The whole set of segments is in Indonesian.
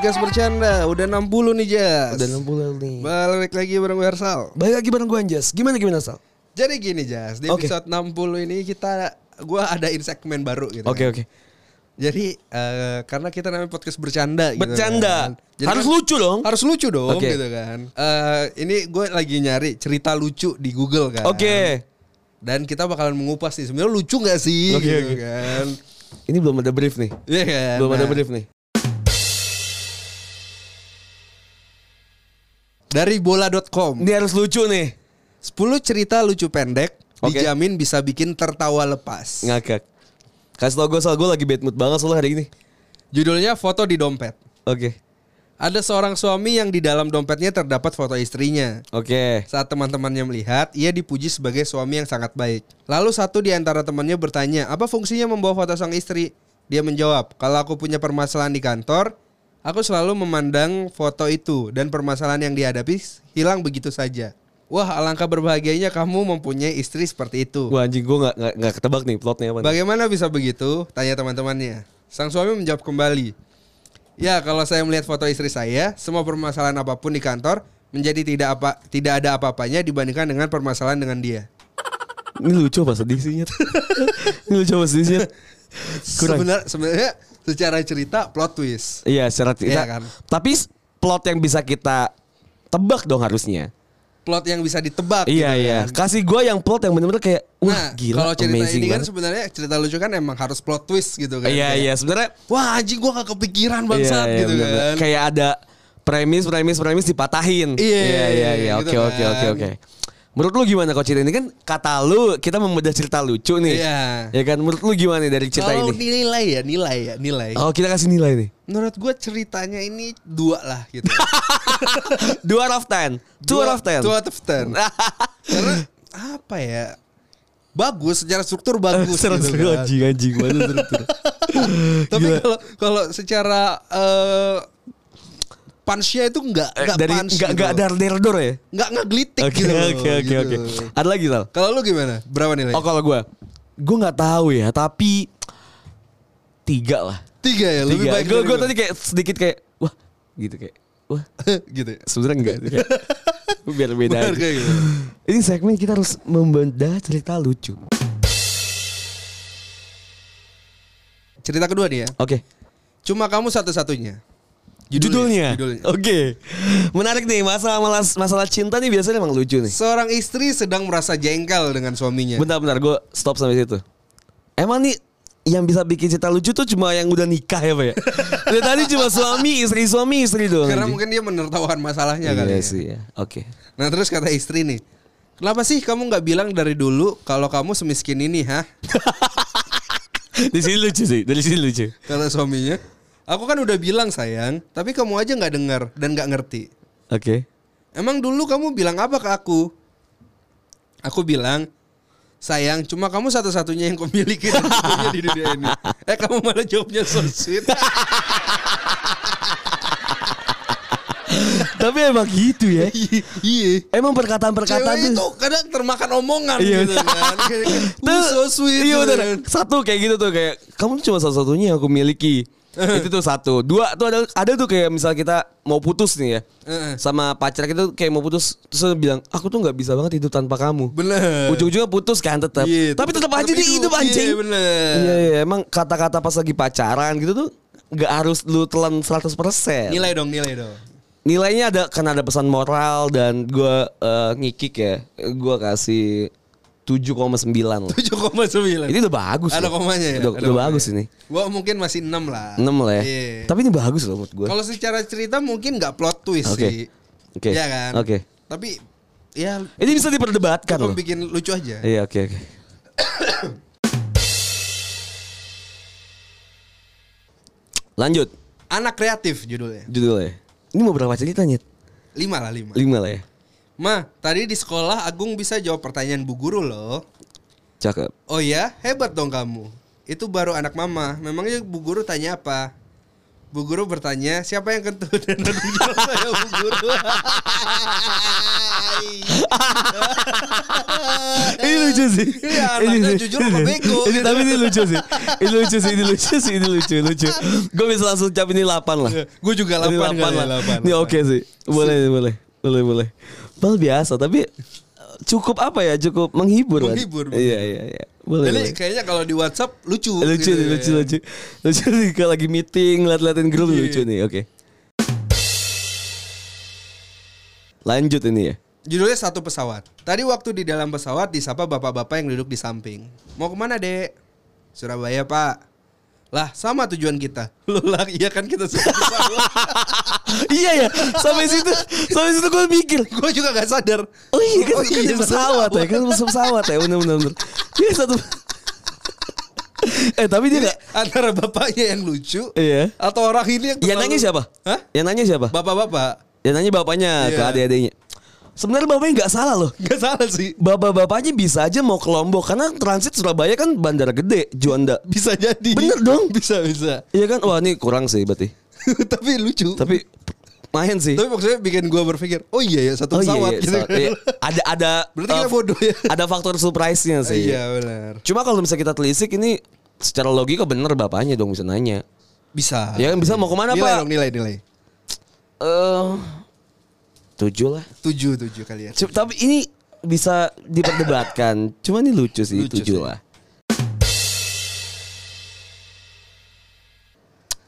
Episode 60 podcast bercanda Udah 60 nih Jas Udah 60 nih. Balik lagi bareng gue Hersal Balik lagi bareng gue Anjas. Gimana gimana Sal? Jadi gini Jas Di Oke. episode 60 ini kita Gue adain segmen baru gitu Oke kan. oke. Jadi eh, Karena kita namanya podcast bercanda gitu Bercanda. kan. Jadi Harus kan- lucu dong. Harus lucu dong Oke. gitu kan Eh, Ini gue lagi nyari cerita lucu di Google kan Oke. Dan kita bakalan mengupas nih Sebenarnya lucu gak sih Oke, gitu oke. kan Ini belum ada brief nih. Iya kan Belum ada Nah, brief nih. Dari bola.com Ini harus lucu nih. 10 cerita lucu pendek Oke. dijamin bisa bikin tertawa lepas. Ngakak. Kasih tau gue Sal, gue lagi bad mood banget soalnya hari ini. Judulnya foto di dompet. Oke. Ada seorang suami yang di dalam dompetnya terdapat foto istrinya. Oke. Saat teman-temannya melihat, ia dipuji sebagai suami yang sangat baik. Lalu satu di antara temannya bertanya, apa fungsinya membawa foto sang istri? Dia menjawab, kalau aku punya permasalahan di kantor, aku selalu memandang foto itu dan permasalahan yang dihadapi hilang begitu saja. Wah, alangkah berbahagianya kamu mempunyai istri seperti itu. Wah anjing gue gak, gak, gak ketebak nih plotnya apa. nih. Bagaimana bisa begitu? Tanya teman-temannya. Sang suami menjawab kembali. Ya, kalau saya melihat foto istri saya, semua permasalahan apa pun di kantor menjadi tidak apa tidak ada apa-apanya dibandingkan dengan permasalahan dengan dia. Ini lucu apa sedih sih? Ini lucu apa sedih sih. Sebenar, sebenarnya secara cerita plot twist. Iya secara Iya kita. kan? Tapi plot yang bisa kita tebak dong harusnya. Plot yang bisa ditebak. Iya gitu iya. kan. Kasih gue yang plot yang bener-bener kayak wah Nah, gila kalau cerita ini kan banget. sebenarnya cerita lucu kan emang harus plot twist gitu kan. Iya Kayak, iya sebenarnya Wah anjing gua gak kepikiran bangsat iya, iya, gitu bener-bener. kan. Kayak ada premis premis premis dipatahin. Iya, iya iya. iya. Oke gitu oke oke kan. oke. Menurut lu gimana kok cerita ini kan kata lu kita membedah cerita lucu nih. Iya. Ya kan menurut lu gimana dari cerita Kalau ini? nilai ya, nilai ya, nilai. Oh kita kasih nilai nih. Menurut gue ceritanya ini dua lah gitu. Dua out of ten. Two out of ten. Two out of ten. Karena apa ya? Bagus secara struktur bagus Seru gitu seru kan. anjing anjing struktur. Tapi kalau kalau secara eh punch-nya itu enggak Eh, enggak dari punch enggak gitu. enggak dar der dor ya? Enggak ngegelitik Oke gitu. oke oke gitu. oke. Ada lagi Sal? Kalau lu gimana? Berapa nilai? Oh kalau gue, gue nggak tahu ya, tapi tiga lah. Tiga ya, lebih Tiga. baik Gue gue tadi kayak sedikit kayak wah gitu kayak wah gitu ya. sebenarnya enggak. Kayak, biar beda aja. gitu. Ini segmen kita harus membedah cerita lucu. Cerita kedua nih ya. Oke. Cuma kamu satu-satunya. Judulnya. Judulnya. Oke. Menarik nih masalah masalah cinta nih biasanya emang lucu nih. Seorang istri sedang merasa jengkel dengan suaminya. Bentar-bentar gue stop sampai situ. Emang nih yang bisa bikin cerita lucu tuh cuma yang udah nikah ya Pak ya? Dari tadi cuma suami, istri, suami, istri doang. Karena anjing. mungkin dia menertawakan masalahnya iya kali ya. sih ya. Oke. Nah terus kata istri nih, kenapa sih kamu nggak bilang dari dulu kalau kamu semiskin ini, hah? Di sini lucu sih, dari sini lucu. Kata suaminya, aku kan udah bilang sayang, tapi kamu aja nggak dengar dan nggak ngerti. Oke. Emang dulu kamu bilang apa ke aku? Aku bilang, sayang, cuma kamu satu-satunya yang kumiliki dan punya di dunia ini. Eh kamu malah jawabnya so sweet. Tapi emang gitu ya. Iya. Emang perkataan-perkataan itu tuh. kadang termakan omongan Iya. gitu kan. Kayak, Tuh, "Uh, so sweet. Iya gitu bener. kan. Satu kayak gitu tuh kayak kamu cuma salah satunya yang aku miliki. itu tuh satu. Dua tuh ada ada tuh kayak misal kita mau putus nih ya. Sama pacar kita tuh kayak mau putus terus dia bilang, "Aku tuh nggak bisa banget hidup tanpa kamu." Bener. Ujung-ujungnya putus kan tetap. Iya, Tapi tetap aja dia hidup anjing. Iya bener. Iya, iya, emang kata-kata pas lagi pacaran gitu tuh nggak harus lu telan 100%. Nilai dong, nilai dong. Nilainya ada karena ada pesan moral dan gua eh, ngikik ya. Gua kasih 7,9 lah. 7,9. Ini udah bagus Ada loh. komanya ya? Udah, Ada udah komanya. bagus ini. Gua mungkin masih 6 lah. 6 lah ya. Iya. Tapi ini bagus loh menurut gue. Kalau secara cerita mungkin nggak plot twist Oke. sih. Oke. Iya kan? Oke. Tapi ya Ini bisa diperdebatkan loh. bikin lucu aja. Iya, oke oke. Lanjut Anak kreatif judulnya. judulnya. Ini mau berapa cerita Nyet? 5 lah 5. Lima lah ya. Ma, tadi di sekolah Agung bisa jawab pertanyaan Bu Guru loh. Cakep. Oh ya, hebat dong kamu. Itu baru anak mama. Memangnya Bu Guru tanya apa? Bu guru bertanya, siapa yang kentut? Dan jawab saya Bu guru. ini lucu sih. Iya, Ini anaknya jujur apa bego Ini gitu. tapi ini lucu sih. Ini lucu sih, ini lucu sih, ini lucu, lucu. Gue bisa langsung cap ini 8 lah. Gue juga Ini 8 8 kali, lah. 8, Ini oke sih. Boleh, boleh. Boleh, boleh. Bal biasa tapi cukup apa ya? Cukup menghibur lah. Menghibur, Iya, iya, iya. Boleh. Ini boleh. kayaknya kalau di WhatsApp lucu. lucu gitu nih, ya. lucu, lucu. Lucu kalau lagi meeting, liat-liatin grup Iya. lucu nih. Oke. Lanjut ini ya. Judulnya satu pesawat. Tadi waktu di dalam pesawat disapa bapak-bapak yang duduk di samping. Mau ke mana dek? Surabaya pak. Lah sama tujuan kita. Loh lah iya kan kita pesawat. iya ya, sampai situ, sampai situ gue mikir, Gue juga gak sadar. Oh iya kan, Oh kan iya, pesawat ya, kan pesawat ya, bener bener bener. Iya satu. eh tapi dia Jadi nggak. antara bapaknya yang lucu Iya. atau orang ini yang Yang terlalu- nanya siapa? Hah? Yang nanya siapa? Bapak-bapak. Yang nanya bapaknya ke Iya. adik-adiknya. Sebenarnya bapaknya nggak salah loh. Gak salah sih. Bapak-bapaknya bisa aja mau ke Lombok karena transit Surabaya kan bandara gede, Juanda. Bisa jadi. Bener dong. Bisa bisa. Iya kan? Wah ini kurang sih berarti. Tapi lucu. Tapi main sih. Tapi maksudnya bikin gue berpikir, oh iya ya satu Oh iya, pesawat iya, gitu. so- iya. ada ada Berarti kita uh, bodoh ya. Ada faktor surprise-nya sih. Iya benar. Cuma kalau misalnya kita telisik ini secara logika bener bapaknya dong bisa nanya. Bisa. Ya kan bisa mau ke mana nilai pak? dong nilai nilai. Eh tujuh lah. Tujuh tujuh kali ya. Cuma- tapi ini bisa diperdebatkan. Cuma ini lucu sih Lucu tujuh sih. lah.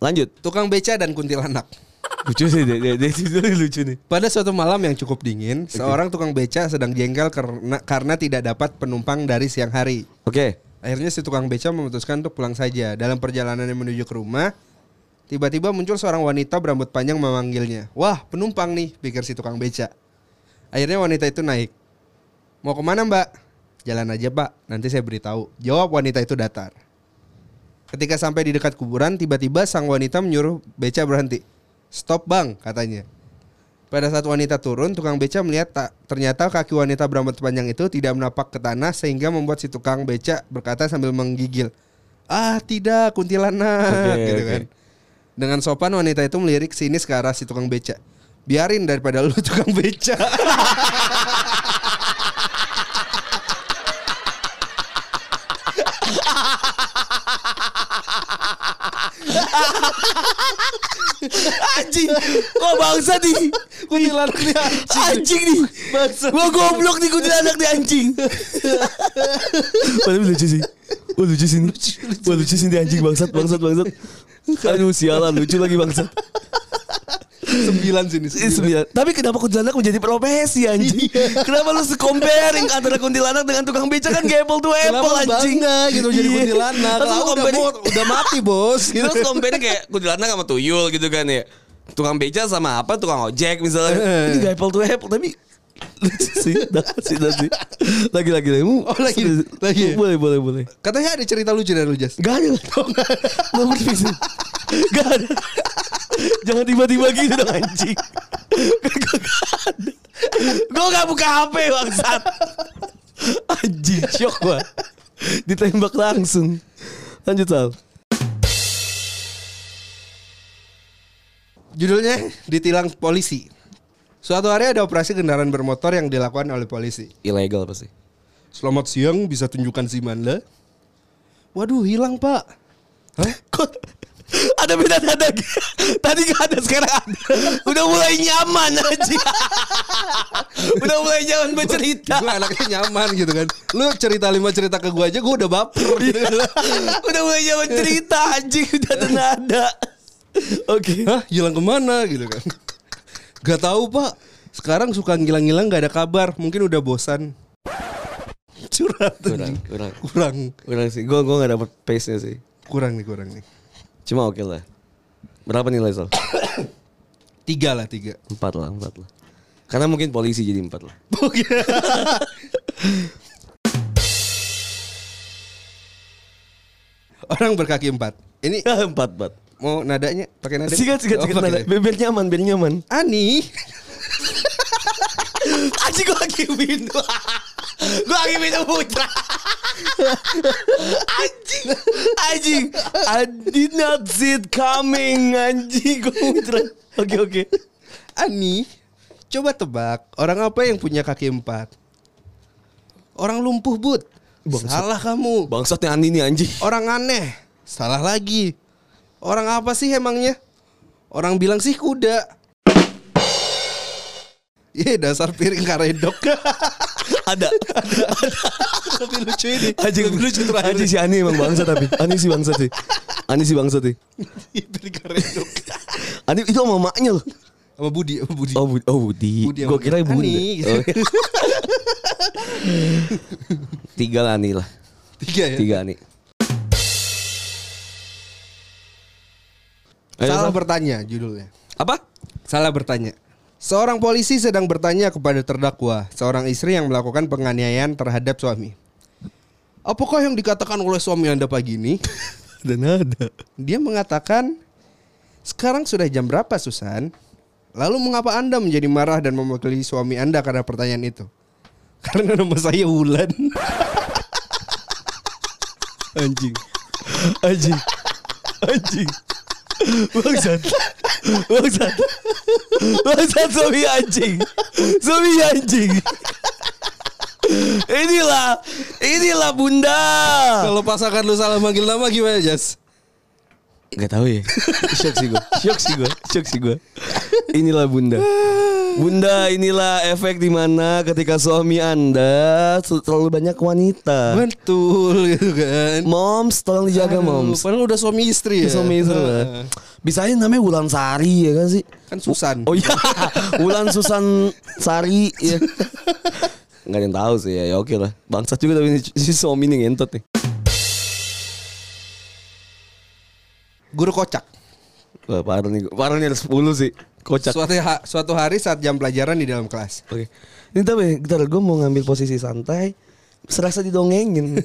Lanjut. Tukang beca dan kuntilanak. Lucu sih dia, dia, dia, dia lucu nih. Pada suatu malam yang cukup dingin, seorang tukang beca sedang jengkel karena karena tidak dapat penumpang dari siang hari. Oke. Akhirnya si tukang beca memutuskan untuk pulang saja. Dalam perjalanannya menuju ke rumah, tiba-tiba muncul seorang wanita berambut panjang memanggilnya. Wah, penumpang nih, pikir si tukang beca. Akhirnya wanita itu naik. Mau ke mana mbak? Jalan aja pak, nanti saya beritahu. Jawab wanita itu datar. Ketika sampai di dekat kuburan, tiba-tiba sang wanita menyuruh beca berhenti. Stop bang, katanya. Pada saat wanita turun, tukang beca melihat tak ternyata kaki wanita berambut panjang itu tidak menapak ke tanah sehingga membuat si tukang beca berkata sambil menggigil, "Ah, tidak, kuntilanak." Oke, gitu oke. kan. Dengan sopan wanita itu melirik sini ke arah si tukang beca. Biarin daripada lu tukang beca. Anjing. Wah bangsa nih. kuntilanak nih anjing. Anjing nih. Gua goblok nih kuntilanak nih anjing. Padahal lucu sih. Wah lucu sih. Wah lucu sih nih anjing bangsat bangsat bangsat. Aduh sialan lucu lagi bangsat. Sembilan sini. Eh, sembilan. Tapi kenapa kuntilanak menjadi profesi anjing? Kenapa lu comparing antara kuntilanak dengan tukang beca kan gak apple to apple Kenapa anjing? bangga gitu jadi Iya. kuntilanak? Terus lu Lah, udah, mau- udah mati bos. Gitu. Terus compare kayak kuntilanak sama tuyul gitu kan ya. Tukang beca sama apa tukang ojek misalnya. Eh. Ini gak apple to apple tapi lucu sih, dah sih, dah sih. Lagi lagi lagi. Oh, lagi, lagi? Boleh boleh boleh. Katanya ada cerita lucu dari lu Jas. Gak ada. Gak sih. Gak ada. Jangan tiba-tiba gitu dong anjing. Ada. Gue gak buka HP bangsat. Anjing shock gua. Ditembak langsung. Lanjut Sal. Judulnya ditilang polisi. Suatu hari ada operasi kendaraan bermotor yang dilakukan oleh polisi. Ilegal pasti. Selamat siang, bisa tunjukkan SIM Anda? Waduh, hilang pak. Hah? Kok ada beda nada Tadi gak ada sekarang ada Udah mulai nyaman aja Udah mulai nyaman bercerita Gue anaknya nyaman gitu kan. Lu cerita lima cerita ke gue aja, gue udah baper. Gitu. Udah mulai nyaman cerita anjing Udah ada nada Oke Hah, hilang ke mana gitu kan? Gak tahu pak. Sekarang suka ngilang-ngilang gak ada kabar. Mungkin udah bosan. Curhat Kurang. Kurang Kurang. Kurang sih Gue gua gak dapet pace nya sih Kurang nih, kurang nih. Cuma oke lah Berapa nilai Sal? Tiga lah, tiga. Empat lah Empat lah Karena mungkin polisi jadi empat lah Orang berkaki empat. Ini Empat empat mau nadanya pakai nada? Sikat sikat Oh, sikat pakai nada nada. Biar nyaman Biar nyaman Ani. Anjing gue lagi windu Gue lagi minum putra. anjing, anjing. I did not see it coming, anjing. Gue putra. Oke oke. Ani, coba tebak orang apa yang punya kaki empat? Orang lumpuh but. Bangsat. Salah kamu. Bangsat nih Andi nih anjing. Orang aneh. Salah lagi. Orang apa sih emangnya? Orang bilang sih kuda. Iya dasar piring karedok. Ada. Tapi lucu ini. Anjing Lebih lucu terakhir. Anjing si Ani emang bangsat tapi. Ani si bangsat sih. Ani si bangsat sih. Iya, piring karedok. Ani itu sama maknya loh. Sama Budi, sama Budi. Oh, Budi. Oh, Budi. Budi Gue kira Bunda. Ani. Oh. Tiga lah Ani lah. Tiga ya. Tiga Ani. Ayo, Salah Sal. bertanya judulnya. Apa? Salah bertanya. Seorang polisi sedang bertanya kepada terdakwa, seorang istri yang melakukan penganiayaan terhadap suami. Apakah yang dikatakan oleh suami Anda pagi ini? Dan ada. Dia mengatakan, sekarang sudah jam berapa Susan? Lalu mengapa Anda menjadi marah dan mewakili suami Anda karena pertanyaan itu? Karena nama saya Wulan. Anjing. Anjing. Anjing. Bangsat. Bangsat. Bangsat suami anjing. Suami anjing. Inilah, inilah bunda. Kalau pasangan lu salah manggil nama gimana Jas? Gak tahu ya. Shock sih gue. Shock sih gue. Shock sih gue. Inilah bunda. Bunda inilah efek di mana ketika suami anda terlalu banyak wanita. Betul gitu kan. Moms, tolong dijaga Aduh, moms. Padahal udah suami istri ya. Suami istri lah. Bisa aja namanya Wulan Sari ya kan sih? Kan Susan. Oh iya, Wulan Susan Sari ya. Gak ada yang tahu sih ya, ya oke lah. Bangsat juga tapi si suami ini ngentot nih. Guru kocak. Wah, parah nih, parah nih ada 10 sih. Kocak. Suatu, ha- suatu hari saat jam pelajaran di dalam kelas. Oke. Ini tapi bentar gue mau ngambil posisi santai. Serasa didongengin.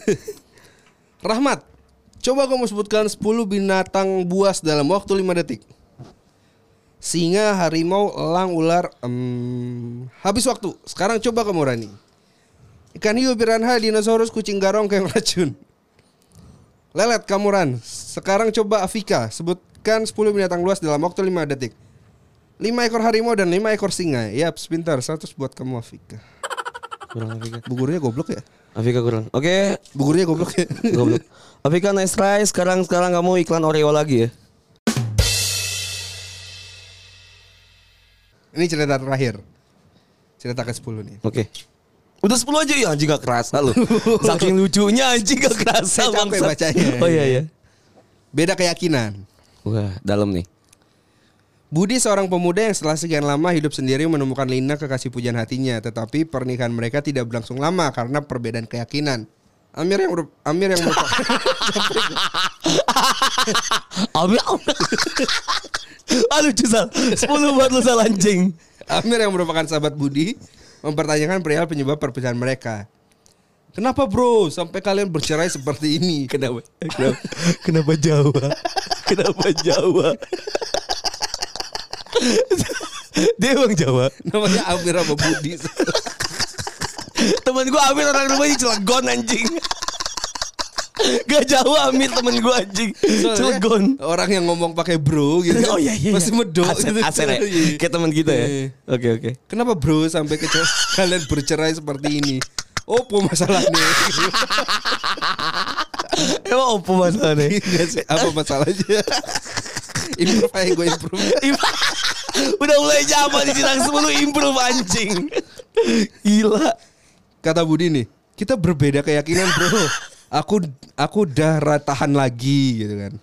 Rahmat, coba kamu sebutkan 10 binatang buas dalam waktu 5 detik. Singa, harimau, elang, ular, em, habis waktu. Sekarang coba kamu Rani. Ikan hiu, piranha, dinosaurus, kucing garong, keong racun. Lelet kamu Ran. Sekarang coba Afika, sebutkan 10 binatang luas dalam waktu 5 detik. 5 ekor harimau dan 5 ekor singa. Yap, pintar. 100 buat kamu Afika. kurang Afika. Bugurnya goblok ya? Afika kurang. Oke, Bugurnya goblok ya? goblok. Afika nice try. Sekarang sekarang kamu iklan Oreo lagi ya. Ini cerita terakhir. Cerita ke-10 nih. Oke. Udah 10 aja ya anjing gak kerasa lu. Saking lucunya anjing gak kerasa Saya capek bangsat. bacanya. Oh iya iya. Beda keyakinan. Wah, dalam nih. Budi seorang pemuda yang setelah sekian lama hidup sendiri menemukan Lina kekasih pujian hatinya, tetapi pernikahan mereka tidak berlangsung lama karena perbedaan keyakinan. Amir yang Amir yang merupakan Ambil Aduh Sal 10 buat lu anjing. Amir yang merupakan sahabat Budi mempertanyakan perihal penyebab perpisahan mereka. Kenapa bro? Sampai kalian bercerai seperti ini? Kenapa? Kenapa, kenapa Jawa? Kenapa Jawa Dia emang Jawa Namanya Amir sama Budi. Temen gue Amir orang rumahnya Cilegon anjing Gak jauh Amir temen gue anjing Soalnya Cilegon Orang yang ngomong pakai bro gitu. Oh iya iya Masih medok Aser, gitu. ya Iya. Kayak temen kita ya Iya. Oke oke Kenapa bro sampai ke kalian bercerai seperti ini? Opo masalahnya? Emang apa masalahnya sih, apa masalahnya? improve aja gue improve. Udah mulai zaman di Cinang 10 improve anjing Gila Kata Budi nih, kita berbeda keyakinan bro. Aku aku udah ra- tahan lagi gitu kan.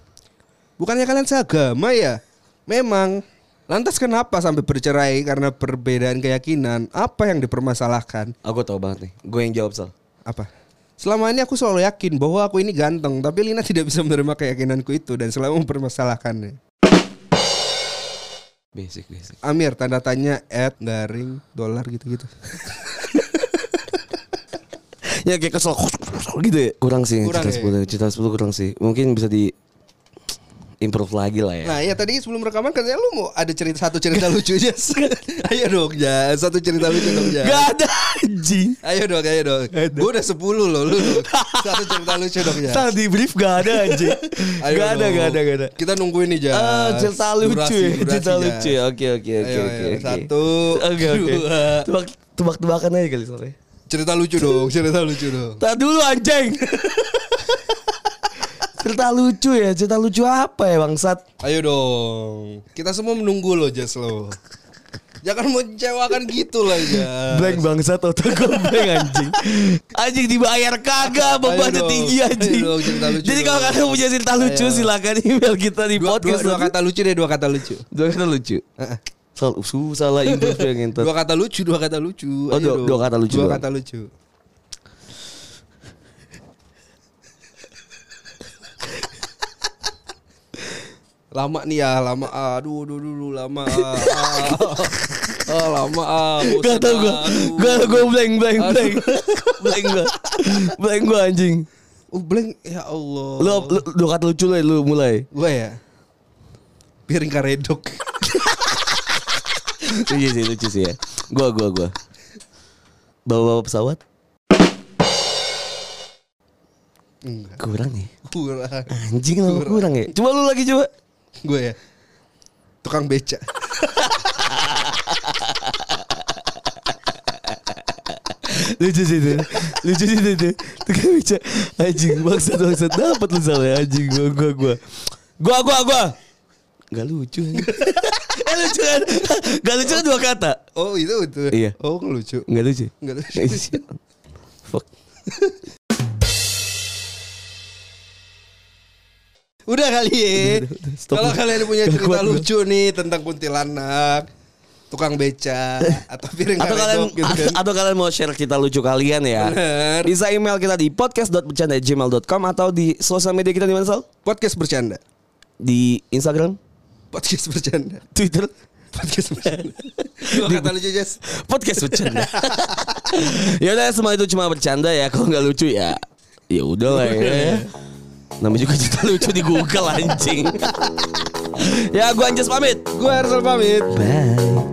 Bukannya kalian seagama ya? Memang. Lantas kenapa sampai bercerai karena perbedaan keyakinan? Apa yang dipermasalahkan? Aku tau banget nih Gue yang jawab Sal Apa? Selama ini aku selalu yakin bahwa aku ini ganteng, tapi Lina tidak bisa menerima keyakinanku itu dan selalu mempermasalahkannya. Basic basic Amir tanda tanya at garing dolar gitu-gitu. Ya kayak kesel gitu ya Kurang sih Kurang Cita ya? 10 Cita 10 kurang sih Mungkin bisa di improve lagi lah ya. Nah ya tadi sebelum rekaman katanya lu mau ada cerita satu cerita lucu aja. ayo dong ya satu cerita lucu dong ya. Gak ada anjing. Ayo dong, ayo dong. Gue udah 10 loh, lu. Satu cerita lucu dong ya. Saat di brief gak ada anjing. Gak ada, dong. gak ada, gak ada. Kita nungguin nih Jas. Ah, cerita lucu Durasi, ya, durasi, cerita Jas. lucu ya. Oke, oke, oke, oke. Satu, Oke, oke. dua. Tebak, tebak-tebakan aja kali sore. Cerita lucu dong, cerita lucu dong. Tak dulu anjing. cerita lucu ya, cerita lucu apa ya bangsat? Ayo dong. Kita semua menunggu lo Jas lo. Jangan mengecewakan gitu lah ya. Blank bangsat otak gue blank anjing. Anjing dibayar kagak bebannya tinggi anjing. dong, lucu Jadi kalau kalian punya cerita lucu Ayo. silakan email kita di Dua, dua, podcast. dua kata lucu deh, dua kata lucu. Dua kata lucu. Soal susah lah improve yang ngentot. Dua kata lucu, dua kata lucu. Oh, dua- dua kata lucu Dua kata lucu. Lama nih ya, lama. Aduh, aduh, aduh, aduh, lama. Ah, ah, ah, lama. Ah, Gak tau gue. Gak gue blank blank blank Blank gue Blank gue anjing Oh, blank. Ya Allah. Lu, lu dua kata lucu lah lu mulai Gue ya. Piring karedok. Lucu sih lucu sih ya Gue gue gue Bawa-bawa pesawat Enggak. Kurang nih Kurang. Anjing kenapa kurang ya Coba lu lagi coba Gue ya. Tukang beca. Lucu sih itu Lucu sih itu Tukang beca Anjing Bangsat bangsat Dapat lu salah anjing Gua gua gua Gua gua gua Gak lucu. Eh lucu kan Gak lucu kan dua kata Oh, itu itu. Iya. Oh, nggak lucu. Gak lucu Nggak lucu. Fuck Udah kali ya. Kalau kalian punya cerita lucu nih tentang kuntilanak, tukang beca, atau piring atau kalian gitu kan. atau kalian mau share cerita lucu kalian ya Bener. bisa email kita di podcast.bercanda@gmail.com atau di sosial media kita di mana Sal? Podcast bercanda. di Instagram Podcast bercanda. Twitter Podcast bercanda. Dua kata lucu Jess. podcast bercanda ya udah semua itu cuma bercanda ya kalau nggak lucu ya ya udah lah ya namanya juga cerita lucu di Google anjing. Ya gua Anjas pamit. Gue Hersal pamit. bye